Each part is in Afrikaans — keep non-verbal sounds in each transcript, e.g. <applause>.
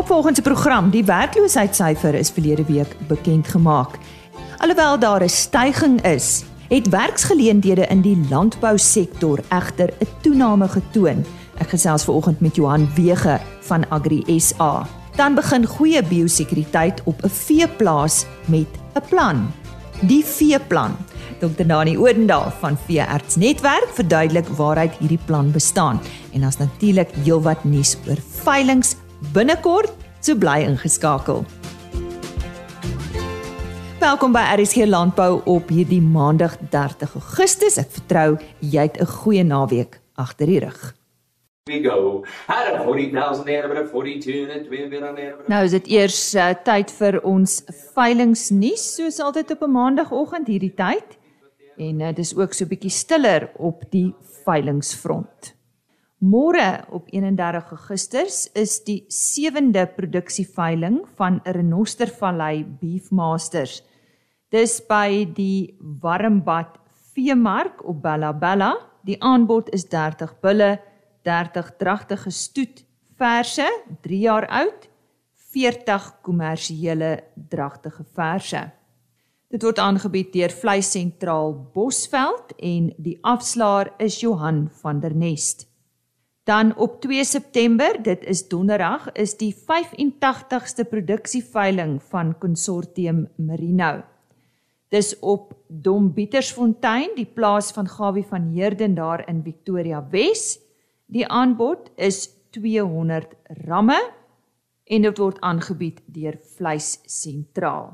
Op volgende program, die werkloosheidssyfer is verlede week bekend gemaak. Alhoewel daar 'n stygings is, het werksgeleenthede in die landbousektor egter 'n toename getoon. Ek gesels vanoggend met Johan Wege van Agri SA. Dan begin goeie biosekuriteit op 'n veeplaas met 'n plan. Die veeplan. Dr. Dani Odendaal van Veearts Netwerk verduidelik waaruit hierdie plan bestaan. En ons natuurlik heelwat nuus oor veilinge binnekort, so bly ingeskakel. Welkom by RSG Landbou op hierdie Maandag 30 Augustus. Ek vertrou jy het 'n goeie naweek agter die rug. We go. Had a 40,000 there but a 42 and a 20 Nou is dit eers uh, tyd vir ons veilingsnuus soos altyd op 'n maandagooggend hierdie tyd. En uh, dis ook so 'n bietjie stiller op die veilingsfront. Môre op 31 Augustus is die 7de produksieveiling van Renostervallei Beefmasters. Dis by die Warmbad Veemark op Bella Bella. Die aanbod is 30 bulle, 30 dragtige stoet verse, 3 jaar oud, 40 kommersiële dragtige verse. Dit word aangebied deur Vleis Sentraal Bosveld en die afslaer is Johan van der Nest. Dan op 2 September, dit is donderdag, is die 85ste produksieveiling van Consortium Merino. Dis op Dombietersfontein, die plaas van Gawie van Heerden daar in Victoria Wes. Die aanbod is 200 ramme en dit word aangebied deur Vleis Sentraal.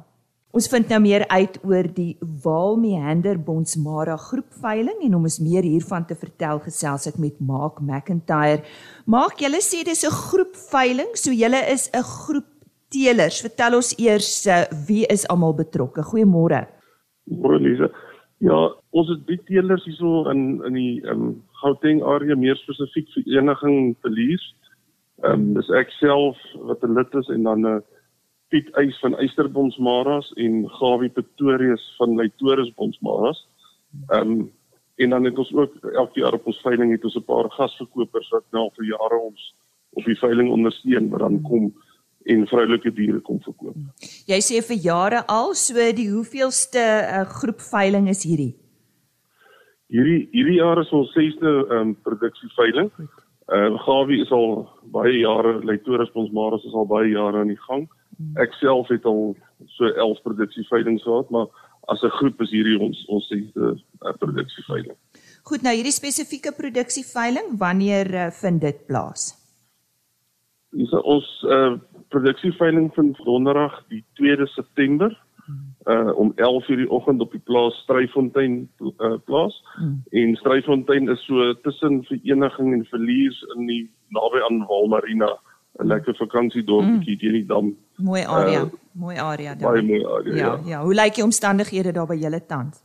Ons vind nou meer uit oor die Waalmeander Bonsmara groepveiling en om ons meer hiervan te vertel gesels ek met Mark McIntyre. Maak julle sê dis 'n groepveiling, so julle is 'n groep teelers. Vertel ons eers uh, wie is almal betrokke. Goeiemôre. Môre Lise. Ja, ons het baie teelers hierso in in die um, Gauteng area meer spesifiek vir eniging verlies. Ehm um, dis ek self wat 'n lid is en dan 'n uh, Piet Eis van Eysterbonsmaras en Gawie Pretorius van Leitorus Bonsmaras. Ehm um, en dan het ons ook elke jaar op ons veiling het ons 'n paar gasverkopers wat nou vir jare ons op die veiling ondersteun wat dan kom en vroulike diere kom verkoop. Jy sê vir jare al, so die hoeveelste uh, groep veiling is hierdie? Hierdie hierdie jaar is ons 6de ehm um, produksieveiling. Uh Gawie is al baie jare, Leitorus Bonsmaras is al baie jare aan die gang. Hmm. Ek self het al so 11 produksieveilings gehad, maar as 'n groep is hierdie ons ons sesde uh, produksieveiling. Goed, nou hierdie spesifieke produksieveiling, wanneer uh, vind dit plaas? Dis ons uh, produksieveiling vind donderdag die 2de September uh om 11:00 die oggend op die plaas Stryfontein uh, plaas. Hmm. En Stryfontein is so tussen vereniging en verlies in die naby aan Walmarina. 'n lekker vakansiedorpie mm. teen die dam. Mooi area, uh, mooi area daar. Baie mooi area. Ja, ja. ja. Hoe lyk die omstandighede daar by julle tans?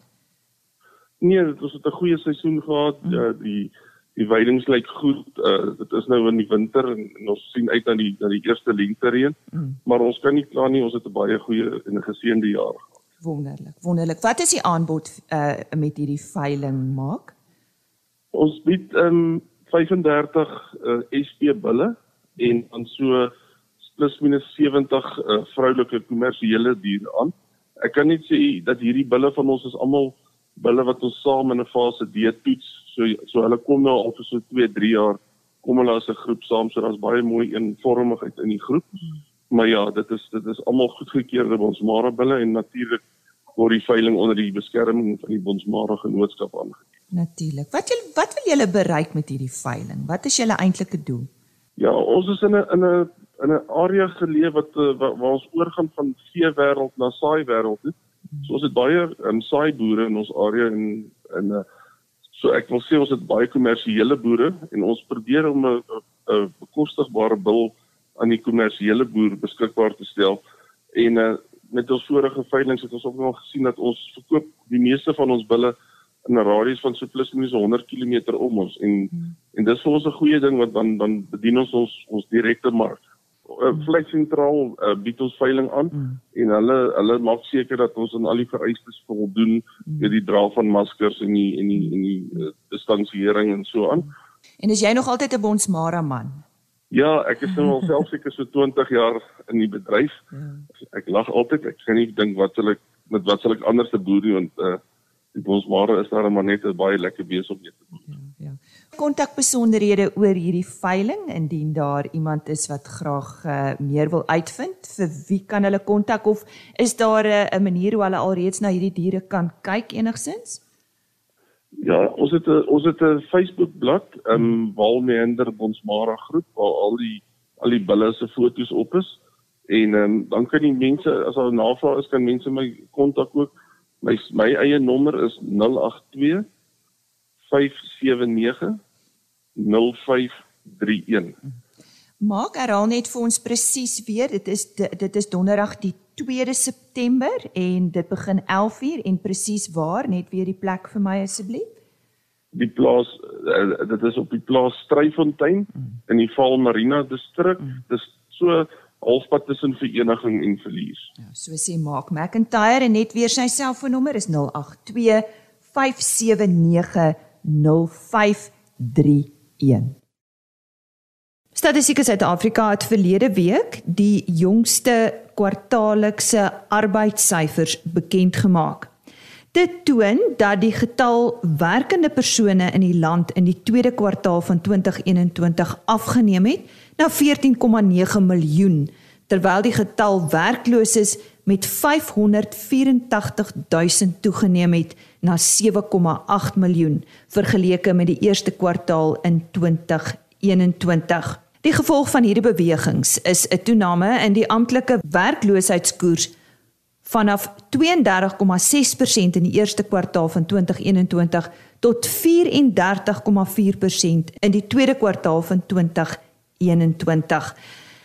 Nee, dit was 'n goeie seisoen gehad. Mm. Uh, die die weidings lyk goed. Uh, dit is nou in die winter en, en ons sien uit na die na die eerste lentereën. Mm. Maar ons kan nie kla nie, ons het 'n baie goeie en 'n geseënde jaar gehad. Wonderlik, wonderlik. Wat is die aanbod uh met hierdie veiling maak? Ons bied um 35 uh, SP bulle en dan so plus minus 70 uh, vroulike kommersiële diere aan. Ek kan net sê dat hierdie bulle van ons is almal bulle wat ons saam in 'n fase D toets. So so hulle kom nou al vir so 2, 3 jaar kom hulle as 'n groep saam. So daar's baie mooi eenvormigheid in die groep. Maar ja, dit is dit is almal goedgekeurde Bonsmara bulle en natuurlik word die veiling onder die beskerming van die Bonsmara genootskap aangebied. Natuurlik. Wat jy wat wil julle bereik met hierdie veiling? Wat is julle eintlike doel? Ja, ons is in 'n in 'n in 'n area geleef wat eh, waar, waar ons oorgaan van vee wêreld na saai wêreld toe. So ons het baie um, saai boere in ons area en in 'n uh, so ek wil sê ons het baie kommersiële boere en ons probeer om 'n 'n bekostigbare bil aan die kommersiële boer beskikbaar te stel. En uh, met ons vorige veilinge het ons ook nog gesien dat ons verkoop die meeste van ons bulle in 'n radius van so plus minus 100 km om ons en hmm. en dis vir ons 'n goeie ding want dan dan bedien ons ons ons direkte mark. Uh, Vleis sentraal uh, bied ons veiling aan hmm. en hulle hulle maak seker dat ons aan al die vereistes voldoen hmm. met die dra van maskers en die en die en die uh, distansiering en so aan. En is jy nog altyd 'n Bonsmara man? Ja, ek is nou al self seker so 20 jaar in die bedryf. Ja. Ek lag altyd. Ek kan nie dink wat sal ek met wat sal ek anders te boer doen want uh die bonsmare is daar maar net 'n baie lekker besig om mee te doen. Ja, ja. Kontak besonderhede oor hierdie veiling indien daar iemand is wat graag uh, meer wil uitvind, vir wie kan hulle kontak of is daar 'n uh, manier hoe hulle alreeds na hierdie diere kan kyk enigsins? Ja, ons het 'n ons het 'n Facebook bladsy, ehm um, Walmeander Bonsmara groep waar al die al die bulle se foto's op is en ehm um, dan kan die mense as daar navraag is kan mense my kontak ook My my eie nommer is 082 579 0531. Maak herhaal net vir ons presies weer. Dit is dit is donderdag die 2de September en dit begin 11:00 en presies waar? Net weer die plek vir my asseblief. Die plaas uh, dit is op die plaas Stryfontein in die Val Marina distrik. Mm. Dis so halfpad tussen vereniging en verlies. Ja, so sê Mark McIntyre en net weer sy selfoonnommer is 082 579 0531. Statistiek Suid-Afrika het verlede week die jongste kwartaallikse arbeidssyfers bekend gemaak. Dit toon dat die getal werkende persone in die land in die tweede kwartaal van 2021 afgeneem het na 14,9 miljoen terwyl die getal werklooses met 584 000 toegeneem het na 7,8 miljoen vergeleke met die eerste kwartaal in 2021. Die gevolg van hierdie bewegings is 'n toename in die amptelike werkloosheidskoers vanaf 32,6% in die eerste kwartaal van 2021 tot 34,4% in die tweede kwartaal van 2021.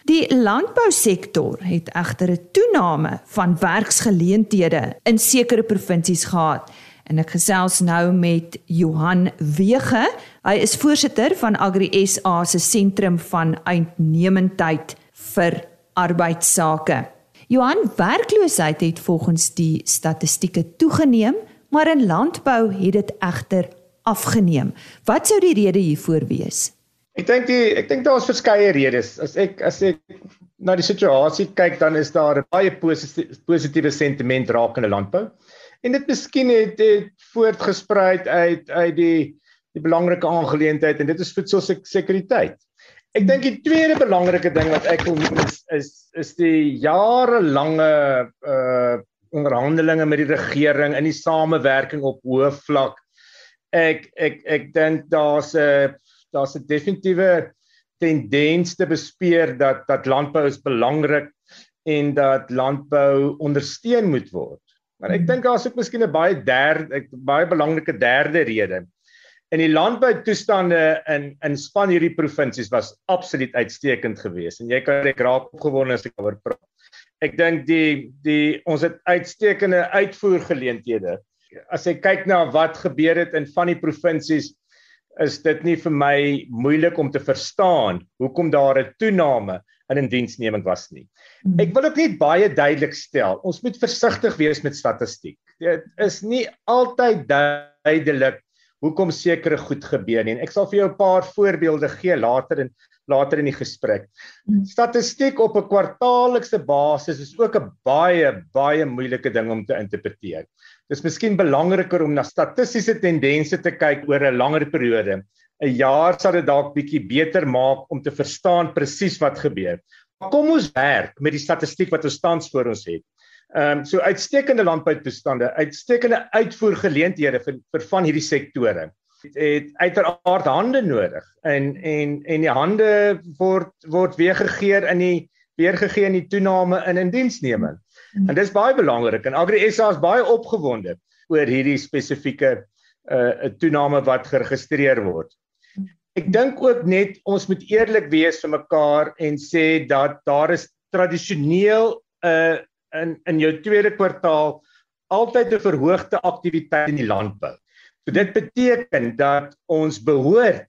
Die landbousektor het egter 'n toename van werksgeleenthede in sekere provinsies gehad. En ek gesels nou met Johan Wege. Hy is voorsitter van Agri SA se sentrum van uitnemendheid vir arbeidsake. Johan, werkloosheid het volgens die statistieke toegeneem, maar in landbou het dit egter afgeneem. Wat sou die rede hiervoor wees? Ek dink die ek dink daar's verskeie redes. As ek as ek na die situasie kyk, dan is daar baie positiewe sentiment rakende landbou. En dit miskien het dit voortgespruit uit uit die die belangrike aangeleentheid en dit is voedselsekuriteit. Ek dink die tweede belangrike ding wat ek wil noem is is is die jarelange uh onderhandelinge met die regering in die samewerking op hoë vlak. Ek ek ek dink daar's 'n daar's 'n definitiewe tendens te bespeer dat dat landbou is belangrik en dat landbou ondersteun moet word. Maar ek hmm. dink daar's ook miskien 'n baie derde baie belangrike derde rede. In die landbou toestande in in span hierdie provinsies was absoluut uitstekend geweest en jy kan ek raak opgewonde as ek oor praat. Ek dink die die ons het uitstekende uitvoergeleenthede. As ek kyk na wat gebeur het in van die provinsies is dit nie vir my moeilik om te verstaan hoekom daar 'n toename in indiensneming was nie. Hmm. Ek wil ook net baie duidelik stel, ons moet versigtig wees met statistiek. Dit is nie altyd duidelik hoekom sekere goed gebeur nie. En ek sal vir jou 'n paar voorbeelde gee later in later in die gesprek. Hmm. Statistiek op 'n kwartaallikse basis is ook 'n baie baie moeilike ding om te interpreteer. Dis miskien belangriker om na statistiese tendense te kyk oor 'n langer periode. 'n Jaar sal dit dalk bietjie beter maak om te verstaan presies wat gebeur. Maar kom ons werk met die statistiek wat ons tans voor ons het. Ehm um, so uitstekende landboutoestande, uitstekende uitvoergeleenthede vir vir van hierdie sektore het uiteraard hande nodig en en en die hande word word weergegee in die weergegee in die toename in indiensneming. En dis baie belangrik en Agri SA is baie opgewonde oor hierdie spesifieke uh toename wat geregistreer word. Ek dink ook net ons moet eerlik wees vir mekaar en sê dat daar is tradisioneel 'n uh, in in jou tweede kwartaal altyd 'n verhoogde aktiwiteit in die landbou. So dit beteken dat ons behoort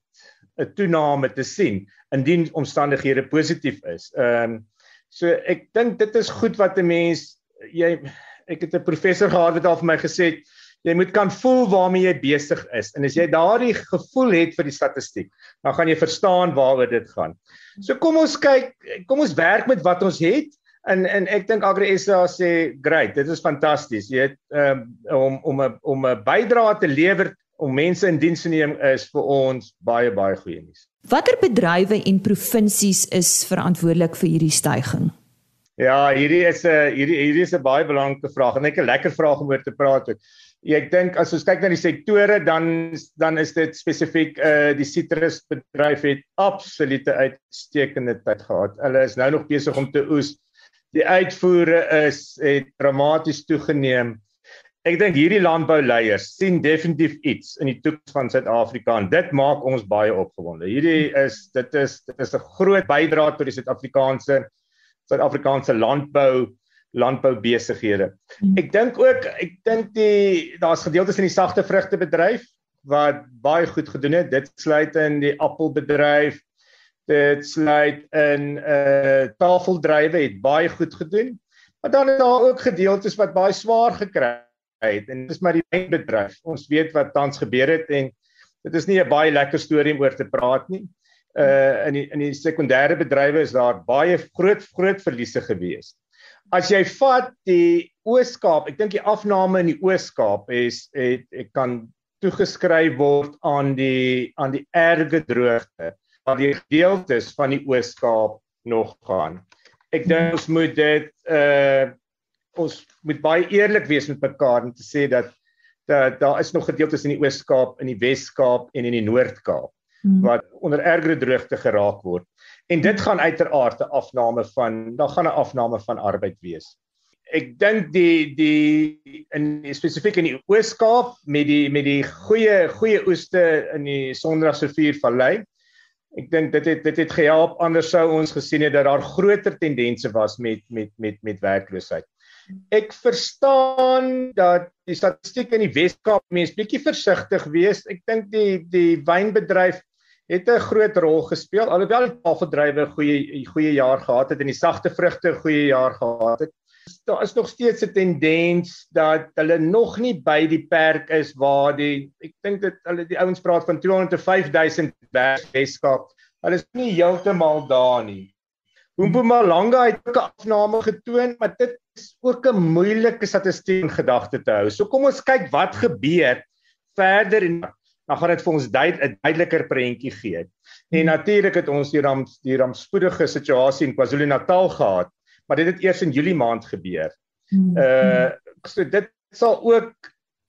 'n toename te sien indien omstandighede positief is. Ehm um, so ek dink dit is goed wat 'n mens jy ek het 'n professor gehad wat al vir my gesê het Jy moet kan voel waarmee jy besig is. En as jy daardie gevoel het vir die statistiek, dan gaan jy verstaan waaroor dit gaan. So kom ons kyk, kom ons werk met wat ons het. En en ek dink Agri SA sê great, dit is fantasties. Jy het um, om om 'n om 'n bydrae te lewer om mense in diens te neem is vir ons baie baie goeie nuus. Watter bedrywe en provinsies is verantwoordelik vir hierdie stygings? Ja, hierdie is 'n hierdie hierdie is 'n baie belangrike vraag en ek 'n lekker vraag om oor te praat ook. Ek dink as ons kyk na die sektore dan dan is dit spesifiek uh die sitrusbedryf het absolute uitstekende tyd gehad. Hulle is nou nog besig om te oes. Die uitvoere is het dramaties toegeneem. Ek dink hierdie landbouleiers sien definitief iets in die toekoms van Suid-Afrika en dit maak ons baie opgewonde. Hierdie is dit is dit is 'n groot bydrae tot die Suid-Afrikaanse Suid-Afrikaanse landbou landboubesighede. Hmm. Ek dink ook ek dink die daar's gedeeltes in die sagte vrugtebedryf wat baie goed gedoen het. Dit sluit in die appelbedryf. Dit sluit in uh tafeldrywe het baie goed gedoen. Maar dan is daar ook gedeeltes wat baie swaar gekry het en dis maar die wynbedryf. Ons weet wat tans gebeur het en dit is nie 'n baie lekker storie om oor te praat nie uh in die in die sekondêre bedrywe is daar baie groot groot verliese gewees. As jy vat die Oos-Kaap, ek dink die afname in die Oos-Kaap is het ek kan toegeskryf word aan die aan die erge droogte die gedeeltes van die Oos-Kaap nog gaan. Ek dink ons moet dit uh ons moet baie eerlik wees met mekaar en te sê dat dat daar is nog gedeeltes in die Oos-Kaap, in die Wes-Kaap en in die Noord-Kaap Hmm. wat onder ergere droogte geraak word. En dit gaan uiteraard 'n afname van daar gaan 'n afname van arbeid wees. Ek dink die die in spesifiek in die Oos-Kaap met die met die goeie goeie oeste in die Sondragsrivier Vallei. Ek dink dit het dit het gehelp anders sou ons gesien het dat daar groter tendense was met met met met werkloosheid. Ek verstaan dat die statistiek in die Wes-Kaap mens bietjie versigtig wees. Ek dink die die wynbedryf het 'n groot rol gespeel alhoewel die 'n goeie goeie jaar gehad het en die sagte vrugte goeie jaar gehad het. Daar is nog steeds 'n tendens dat hulle nog nie by die perk is waar die ek dink dit hulle die ouens praat van 205000 Weskaap. Hulle is nie heeltemal daar nie. Mpumalanga het ook 'n afname getoon, maar dit is ook 'n moeilike statistiek in gedagte te hou. So kom ons kyk wat gebeur verder en dan gaan dit vir ons 'n duid, duideliker prentjie gee. En natuurlik het ons die ram die rampspoedige situasie in KwaZulu-Natal gehad, maar dit het eers in Julie maand gebeur. Uh so dit sal ook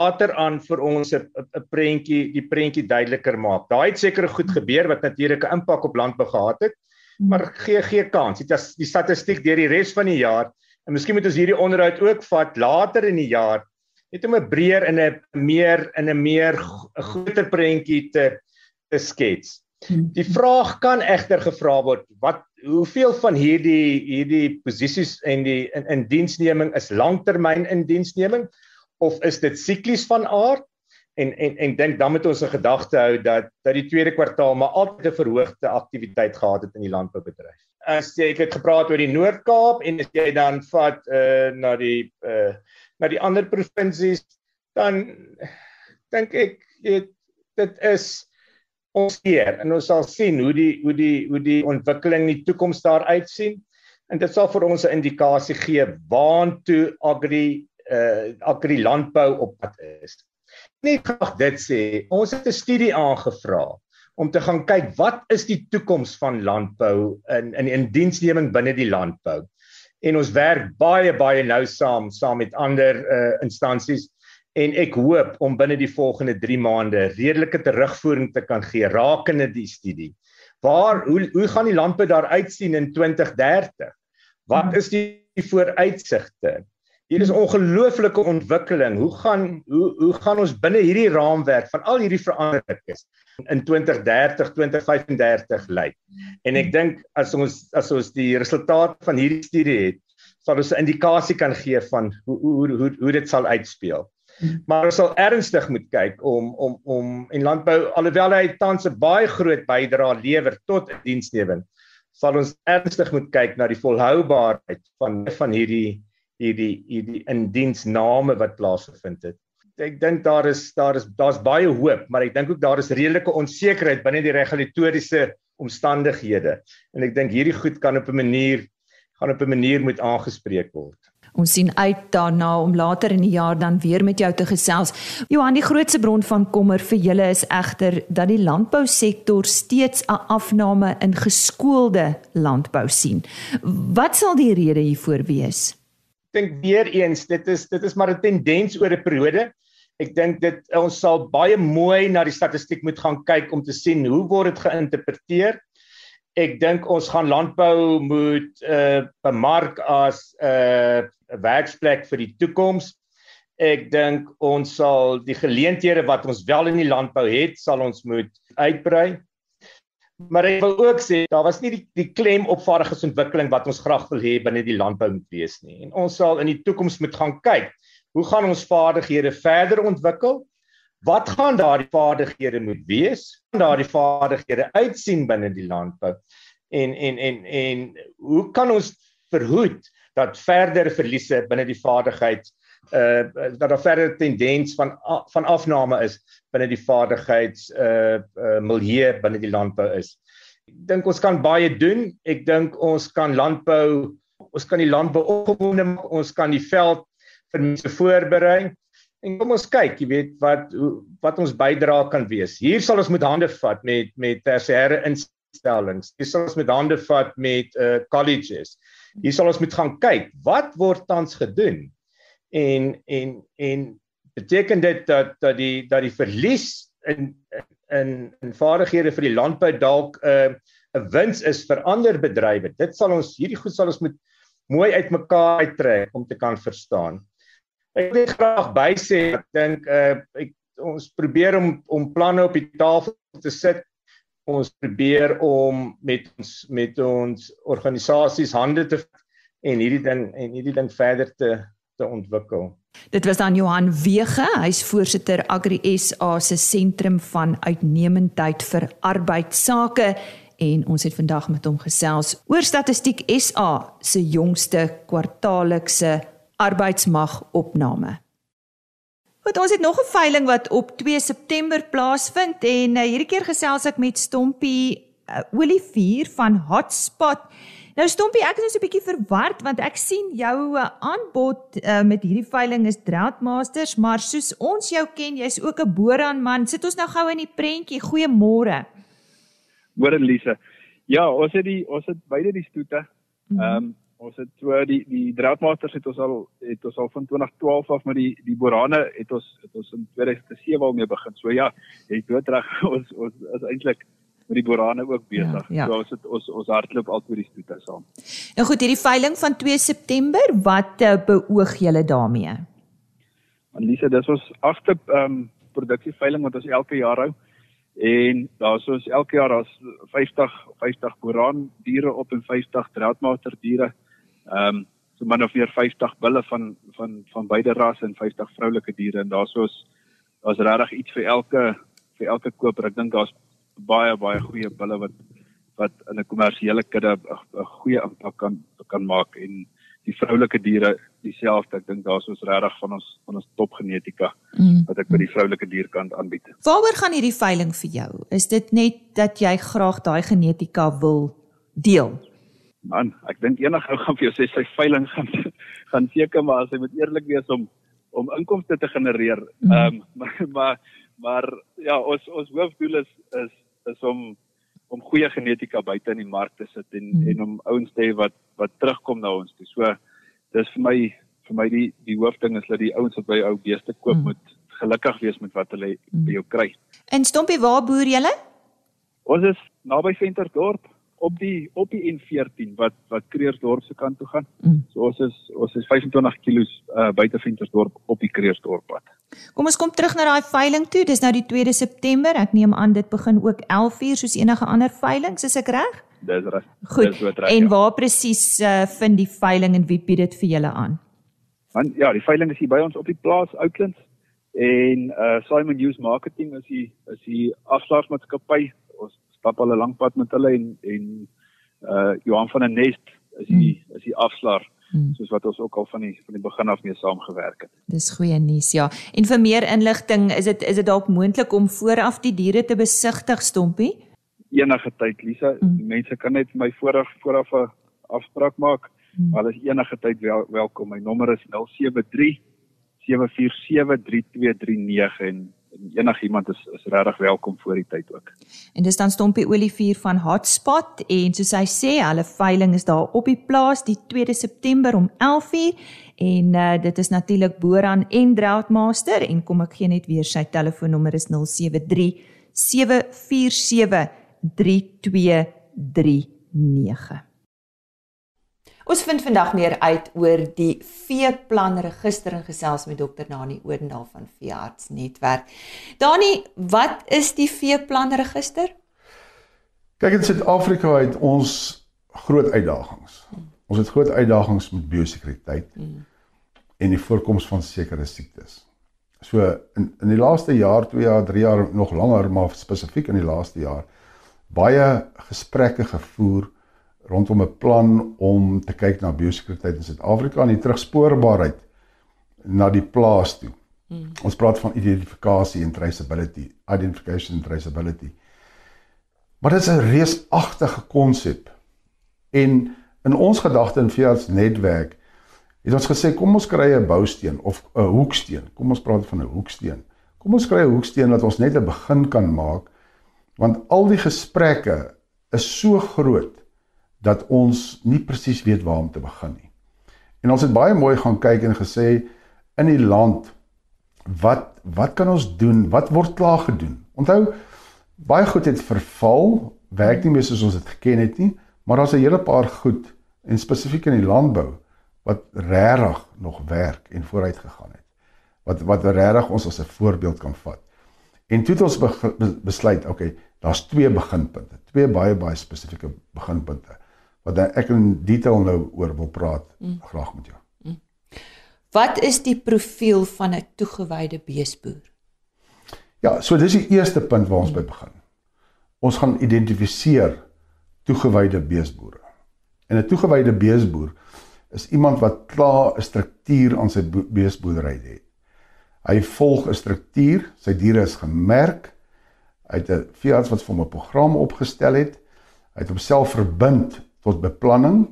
ater aan vir ons 'n 'n prentjie die prentjie duideliker maak. Daai het seker goed gebeur wat natuurlik 'n impak op landbou gehad het, hmm. maar gee gee kans. Dit is die statistiek deur die res van die jaar en miskien moet ons hierdie onderhoud ook vat later in die jaar net om 'n breër in 'n meer in 'n meer 'n groter prentjie te te skets. Hmm. Die vraag kan egter gevra word, wat hoeveel van hierdie hierdie posisies en die in, in diensneming is langtermyn in diensneming of is dit siklies van aard? En en en dink dan moet ons 'n gedagte hou dat dat die tweede kwartaal maar altyd 'n verhoogde aktiwiteit gehad het in die landboubedryf. As jy ek het gepraat oor die Noord-Kaap en as jy dan vat uh na die uh na die ander provinsies dan dink ek dit dit is ons hier en ons sal sien hoe die hoe die hoe die ontwikkeling in die toekoms daar uitsien en dit sal vir ons 'n indikasie gee waantoe agri uh agri landbou op pad is. Net graag dit sê, ons het 'n studie aangevra om te gaan kyk wat is die toekoms van landbou in in in diensneming binne die landbou en ons werk baie baie nou saam saam met ander uh, instansies en ek hoop om binne die volgende 3 maande redelike terugvoering te kan gee rakende die studie. Waar hoe hoe gaan die landbou daar uitsien in 2030? Wat is die vooruitsigte? Hier is ongelooflike ontwikkeling. Hoe gaan hoe hoe gaan ons binne hierdie raamwerk van al hierdie veranderings in 2030, 2035 lyk? En ek dink as ons as ons die resultaat van hierdie studie het, sal ons 'n indikasie kan gee van hoe hoe hoe hoe dit sal uitspeel. Maar ons sal ernstig moet kyk om om om en landbou alhoewel hy tans 'n baie groot bydrae lewer tot diensneming, sal ons ernstig moet kyk na die volhoubaarheid van van hierdie hierdie hierdie indiensname wat plaasgevind het. ek dink daar is daar is daar's baie hoop, maar ek dink ook daar is redelike onsekerheid binne die regulatoriese omstandighede. En ek dink hierdie goed kan op 'n manier gaan op 'n manier moet aangespreek word. Ons sien uit daarna om later in die jaar dan weer met jou te gesels. Johan, die grootste bron van kommer vir julle is egter dat die landbousektor steeds 'n afname in geskoolde landbou sien. Wat sal die rede hiervoor wees? Ek dink weer eens, dit is dit is maar 'n tendens oor 'n periode. Ek dink dit ons sal baie mooi na die statistiek moet gaan kyk om te sien hoe word dit geïnterpreteer ek dink ons gaan landbou moet uh bemark as 'n uh, werksplek vir die toekoms. Ek dink ons sal die geleenthede wat ons wel in die landbou het, sal ons moet uitbrei. Maar ek wil ook sê daar was nie die, die klem op vaardigheidsontwikkeling wat ons graag wil hê binne die landbou moet wees nie. En ons sal in die toekoms moet gaan kyk, hoe gaan ons vaardighede verder ontwikkel? Wat gaan daardie vaardighede moet wees? Gaan daardie vaardighede uitsien binne die landbou? En en en en hoe kan ons verhoed dat verdere verliese binne die vaardigheid uh dat daar verder tendens van van afname is binne die vaardigheids uh, uh milieu binne die landbou is. Ek dink ons kan baie doen. Ek dink ons kan landbou ons kan die landbou opgewonde maak, ons kan die veld vir mense voorberei. En kom ons kyk, jy weet wat wat ons bydra kan wees. Hier sal ons met hande vat met met tersiêre instellings. Hier sal ons met hande vat met uh colleges. Hier sal ons moet gaan kyk wat word tans gedoen. En en en beteken dit dat dat die dat die verlies in in in vaardighede vir die landbou dalk 'n uh, 'n wins is vir ander bedrywe. Dit sal ons hierdie goed sal ons moet mooi uitmekaar uittrek om te kan verstaan. Ek wil graag bysê ek dink uh, ek ons probeer om om planne op die tafel te sit. Ons probeer om met ons met ons organisasies hande te en hierdie ding en hierdie ding verder te te ontwikkel. Dit was dan Johan Wege, hy's voorsitter Agri SA se sentrum van uitnemendheid vir arbeidsake en ons het vandag met hom gesels oor Statistiek SA se jongste kwartaallikse arbeidsmag opname. Goed, ons het nog 'n veiling wat op 2 September plaasvind en uh, hierdie keer gesels ek met Stompie uh, Olivier van Hotspot. Nou Stompie, ek is nou so 'n bietjie verward want ek sien jou uh, aanbod uh, met hierdie veiling is Drought Masters, maar soos ons jou ken, jy's ook 'n boeraan man. Sit ons nou gou in die prentjie. Goeiemôre. Môre Lise. Ja, ons het die ons het beide die stoete. Mhm. Ehm um, ons het so die die Droughtmasters het ons al het ons al van 2012 af met die die Borane het ons het ons in 2007 al mee begin. So ja, jy het reg <laughs> ons ons is eintlik met die Borane ook besig. Ja, ja. So ons het ons ons hardloop al oor die stoete saam. Nou goed, hierdie veiling van 2 September, wat uh, beoog julle daarmee? Anlise, dis ons agste ehm um, produksieveiling wat ons elke jaar hou. En daar soos elke jaar daar's 50 50 Boran diere op en 50 Droughtmaster diere. Ehm um, so min of meer 50 bulle van van van beide rasse en 50 vroulike diere en daar's soos daar's regtig iets vir elke vir elke koper. Ek dink daar's baie baie goeie bulle wat wat in 'n kommersiële kudde 'n goeie impak kan kan maak en die vroulike diere dieselfde. Ek dink daar's ons regtig van ons van ons top genetika mm. wat ek by die vroulike dierkant aanbied. Waaroor gaan hierdie veiling vir jou? Is dit net dat jy graag daai genetika wil deel? Man, ek dink enige ou gaan vir jou sê sy veiling <laughs> gaan gaan seker maar as hy moet eerlik wees om om inkomste te genereer. Mhm. Ehm um, maar, maar maar ja, ons ons hoofdoel is is is om om goeie genetika buite in die mark te sit en mm. en om ouens te hê wat wat terugkom na ons toe. So dis vir my vir my die die hoofding is dat die ouens wat by ou beeste koop mm. moet gelukkig wees met wat hulle mm. by jou kry. En Stompie, waar boer julle? Ons is naby Venterdorp op die op die N14 wat wat Kreersdorp se kant toe gaan. Mm. So ons is ons is 25 km uh, buite Ventersdorp op die Kreersdorp pad. Kom ons kom terug na daai veiling toe. Dis nou die 2de September. Ek neem aan dit begin ook 11:00 soos enige ander veiling, is ek reg? Dis reg. Goed. Dis reg, en ja. waar presies uh, vind die veiling en wie bied dit vir julle aan? Want ja, die veiling is hier by ons op die plaas Oudlands en uh Simon News Marketing is die is die afslagsmaatskappy stap al 'n lank pad met hulle en en uh Johan van der Nest is die mm. is die afslaer hmm. soos wat ons ook al van die van die begin af mee saamgewerk het. Dis goeie nuus ja. En vir meer inligting, is dit is dit dalk moontlik om vooraf die diere te besigtig stompie? Enige tyd, Lisa. Hmm. Mense kan net my vooraf vooraf 'n afspraak maak. Hmm. Hulle is enige tyd wel, welkom. My nommer is 073 747 3239 en enigiemand is is regtig welkom voor die tyd ook. En dis dan Stompie Olivier van Hotspot en soos hy sê, hulle veiling is daar op die plaas die 2de September om 11:00 en uh, dit is natuurlik Boran en Droughtmaster en kom ek gee net weer sy telefoonnommer is 073 747 3239. Ons vind vandag meer uit oor die veeplan register en gesels met dokter Nani Odendaal van Veearts Netwerk. Dani, wat is die veeplan register? Kyk in Suid-Afrika het ons groot uitdagings. Ons het groot uitdagings met biosekuriteit mm. en die voorkoms van sekere siektes. So in in die laaste jaar, 2 jaar, 3 jaar nog langer, maar spesifiek in die laaste jaar baie gesprekke gevoer rondom 'n plan om te kyk na biosekuriteit in Suid-Afrika en die terugspoorbaarheid na die plaas toe. Hmm. Ons praat van identifikasie en traceability, identification and traceability. Maar dit is 'n reusagtige konsep. En in ons gedagte in Fiats netwerk het ons gesê kom ons kry 'n bousteen of 'n hoeksteen. Kom ons praat van 'n hoeksteen. Kom ons kry 'n hoeksteen dat ons net 'n begin kan maak want al die gesprekke is so groot dat ons nie presies weet waar om te begin nie. En ons het baie mooi gaan kyk en gesê in die land wat wat kan ons doen? Wat word klaar gedoen? Onthou baie goed het verval, werk nie meer soos ons dit geken het nie, maar daar's 'n hele paar goed en spesifiek in die landbou wat regtig nog werk en vooruit gegaan het. Wat wat regtig ons as 'n voorbeeld kan vat. En toe het ons besluit, okay, daar's twee beginpunte, twee baie baie spesifieke beginpunte wat ek in detail nou oor wil praat mm. graag met jou. Mm. Wat is die profiel van 'n toegewyde beesboer? Ja, so dis die eerste punt waar ons mm. by begin. Ons gaan identifiseer toegewyde beesboere. En 'n toegewyde beesboer is iemand wat klaar 'n struktuur aan sy beesboerdery het. Hy volg 'n struktuur, sy diere is gemerk. Hy het 'n veearts wat vir hom 'n program opgestel het. Hy het homself verbind tot beplanning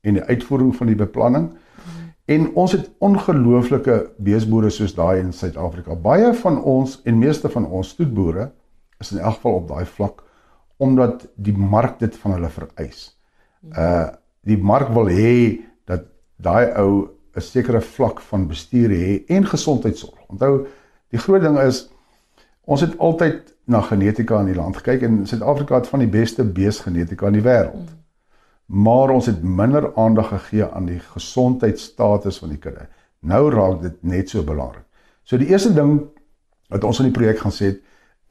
en die uitvoering van die beplanning. Mm. En ons het ongelooflike beesboere soos daai in Suid-Afrika. Baie van ons en meeste van ons stoetboere is in elk geval op daai vlak omdat die mark dit van hulle vereis. Uh die mark wil hê dat daai ou 'n sekere vlak van bestuur hê en gesondheidsorg. Onthou, die groot ding is ons het altyd na genetika in die land gekyk en Suid-Afrika het van die beste beesgenetika in die wêreld. Maar ons het minder aandag gegee aan die gesondheidsstatus van die kudde. Nou raak dit net so belangrik. So die eerste ding wat ons in die projek gaan sê,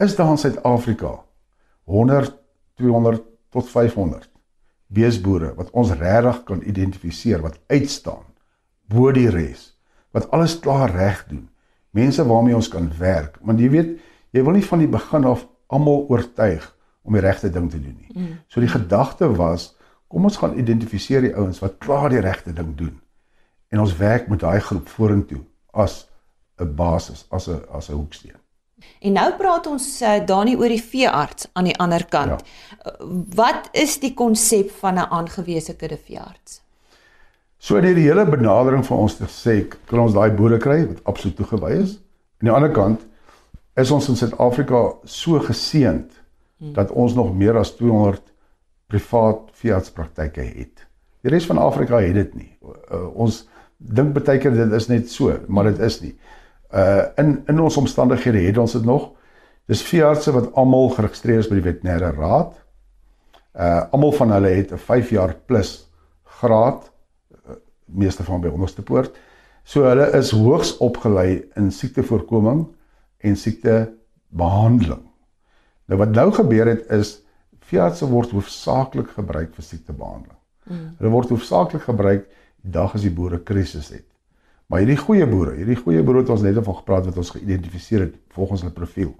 is daar in Suid-Afrika 100, 200 tot 500 beesboere wat ons regtig kan identifiseer wat uitstaan bo die res, wat alles klaar reg doen. Mense waarmee ons kan werk, want jy weet, jy wil nie van die begin af almal oortuig om die regte ding te doen nie. Mm. So die gedagte was Kom ons gaan identifiseer die ouens wat klaar die regte ding doen. En ons werk met daai groep vorentoe as 'n basis, as 'n as 'n hoeksteen. En nou praat ons uh, Dani oor die veearts aan die ander kant. Ja. Wat is die konsep van 'n aangewese kudde veearts? So in hierdie hele benadering van ons te sê, kan ons daai boere kry wat absoluut toegewy is. Aan die ander kant is ons in Suid-Afrika so geseënd hmm. dat ons nog meer as 200 privaat veeartspraktyke het. Die res van Afrika het dit nie. Uh, ons dink baie keer dit is net so, maar dit is nie. Uh in in ons omstandighede het ons dit nog. Dis veeartse wat almal geregistreer is by die veterinêre raad. Uh almal van hulle het 'n 5 jaar plus graad uh, meeste van by onderste poort. So hulle is hoogs opgelei in siektevoorkoming en siektebehandeling. Nou wat nou gebeur het is veeartse word hoofsaaklik gebruik vir siektebehandeling. Mm. Hulle word hoofsaaklik gebruik die dag as die boere krisis het. Maar hierdie goeie boere, hierdie goeie boere wat ons net van gepraat wat ons geïdentifiseer het volgens hulle profiel,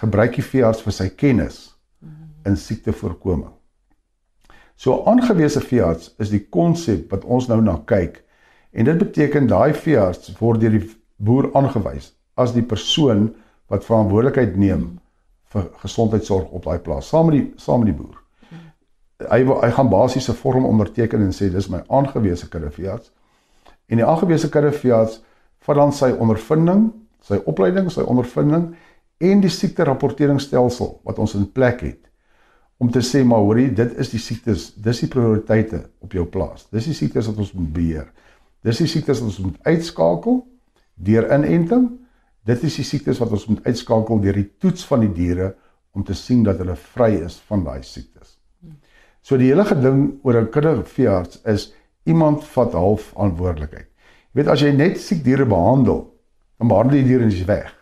gebruik die veearts vir sy kennis mm. in siektevoorkoming. So aangewese veearts is die konsep wat ons nou na kyk En dit beteken daai veearts word deur die boer aangewys as die persoon wat verantwoordelikheid neem vir gesondheidsorg op daai plaas saam met die saam met die boer. Hy hy gaan basies 'n vorm onderteken en sê dis my aangewese kuddeveearts. En die aangewese kuddeveearts vat dan sy ondervinding, sy opleiding, sy ondervinding en die siekte rapporteringsstelsel wat ons in plek het om te sê maar hoorie dit is die siektes, dis die prioriteite op jou plaas. Dis die siektes wat ons moet beheer. Dis die siektes wat ons moet uitskakel deur inenting Dit is die siektes wat ons moet uitskakel deur die toets van die diere om te sien dat hulle vry is van daai siektes. So die hele ding oor 'n kudde veearts is iemand vat half verantwoordelikheid. Jy weet as jy net siek diere behandel, dan behandel jy die diere en jy's weg.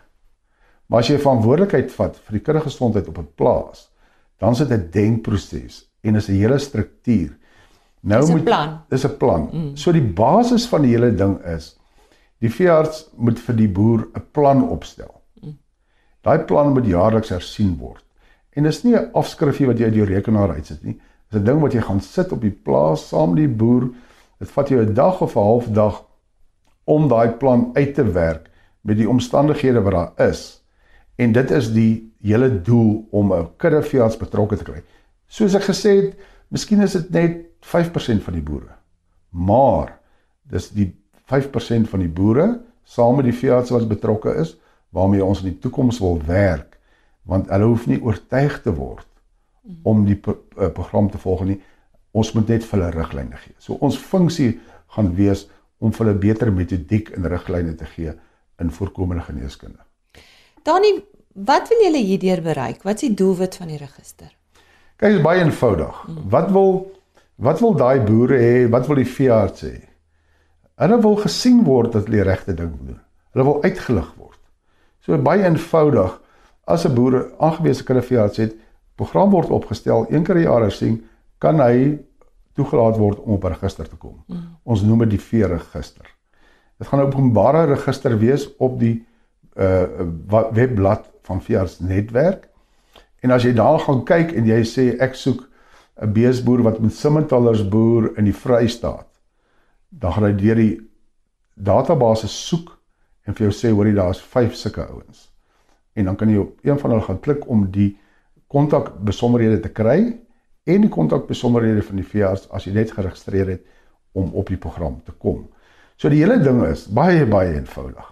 Maar as jy verantwoordelikheid vat vir die kudde gesondheid op 'n plaas, dan sit 'n denkproses en is 'n hele struktuur. Nou moet dis 'n plan. Mm. So die basis van die hele ding is Die veearts moet vir die boer 'n plan opstel. Daai plan moet jaarliks hersien word. En dis nie 'n afskrifie wat jy uit jou rekenaar uitsit nie. Dis 'n ding wat jy gaan sit op die plaas saam met die boer. Dit vat jou 'n dag of 'n half dag om daai plan uit te werk met die omstandighede wat daar is. En dit is die hele doel om 'n kudde veearts betrokke te kry. Soos ek gesê het, miskien is dit net 5% van die boere. Maar dis die 5% van die boere saam met die veearts wat betrokke is waarmee ons in die toekoms wil werk. Want hulle hoef nie oortuig te word om die uh, program te volg nie. Ons moet net vir hulle riglyne gee. So ons funksie gaan wees om vir hulle beter metodiek en riglyne te gee in voorkomende geneeskunde. Dani wat wil julle hierdeur bereik? Wat is die doelwit van die register? Kyk is baie eenvoudig. Mm. wat wil wat wil daai boere hê? Wat wil die veearts hê Hulle wil gesien word dat hulle die regte ding doen. Hulle wil uitgelig word. So baie eenvoudig as 'n boer aangewese kinderveearts het, program word opgestel, een keer per jaar sien, kan hy toegelaat word om op 'n register te kom. Mm. Ons noem dit die veeregister. Dit gaan 'n openbare register wees op die uh webblad van veearts netwerk. En as jy daar gaan kyk en jy sê ek soek 'n beesboer wat met simmentallers boer in die Vrystaat dan gaan hy deur die database soek en vir jou sê hoorie daar's 5 sulke ouens. En dan kan jy op een van hulle gaan klik om die kontak besonderhede te kry en die kontak besonderhede van die veearts as jy net geregistreer het om op die program te kom. So die hele ding is baie baie eenvoudig.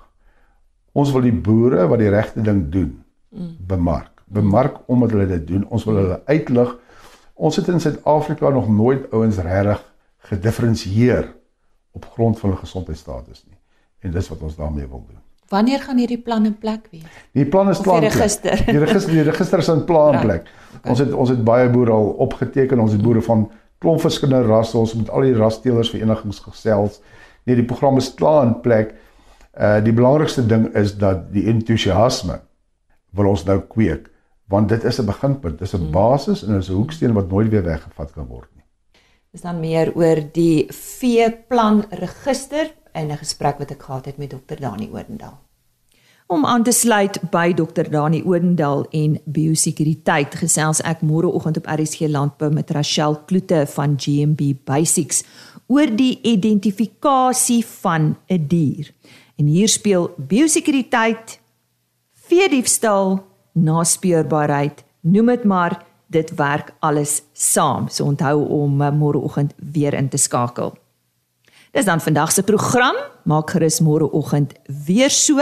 Ons wil die boere wat die regte ding doen bemark. Bemark omdat hulle dit doen. Ons wil hulle uitlig. Ons het in Suid-Afrika nog nooit ouens regtig gedifferensieer op grond van hulle gesondheidsstatus nie. En dis wat ons daarmee wil doen. Wanneer gaan hierdie plan in plek wees? Die plan is klaar. Die register. Die register, die register is in plan in plek. Okay. Ons het ons het baie boere al opgeteken. Ons het boere van klomp verskillende rasse. Ons moet al die rassteelers verenigings gesels. Nee, die program is klaar in plek. Uh die belangrikste ding is dat die entoesiasme wil ons nou kweek want dit is 'n beginpunt. Dit is 'n hmm. basis en dit is 'n hoeksteen wat nooit weer weggevat kan word nie is dan meer oor die veeplan register en 'n gesprek wat ek gehad het met dokter Dani Odendaal. Om aan te sluit by dokter Dani Odendaal en biosekuriteit gesels ek môreoggend op RSG Landbou met Rachel Kloete van GMB Basics oor die identifikasie van 'n dier. En hier speel biosekuriteit, veediefstal, naspeurbaarheid, noem dit maar dit werk alles saam. So onthou om uh, môreoggend weer in te skakel. Dis dan vandag se program. Maak gerus môreoggend weer so.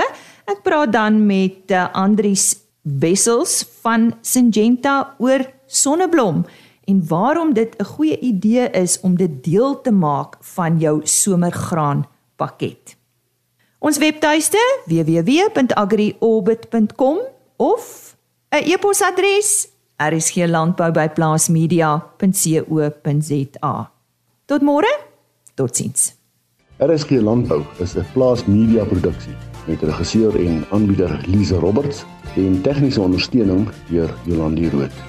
Ek praat dan met uh, Andries Wessels van Syngenta oor sonneblom en waarom dit 'n goeie idee is om dit deel te maak van jou somergraan pakket. Ons webtuiste www.agriorbit.com of 'n e-posadres rsglandbou@plaasmedia.co.za. Tot môre. Totsiens. RSG Landbou is 'n Plaas Media produksie met regisseur en aanbieder Lize Roberts en tegniese ondersteuning deur Jolande Rooi.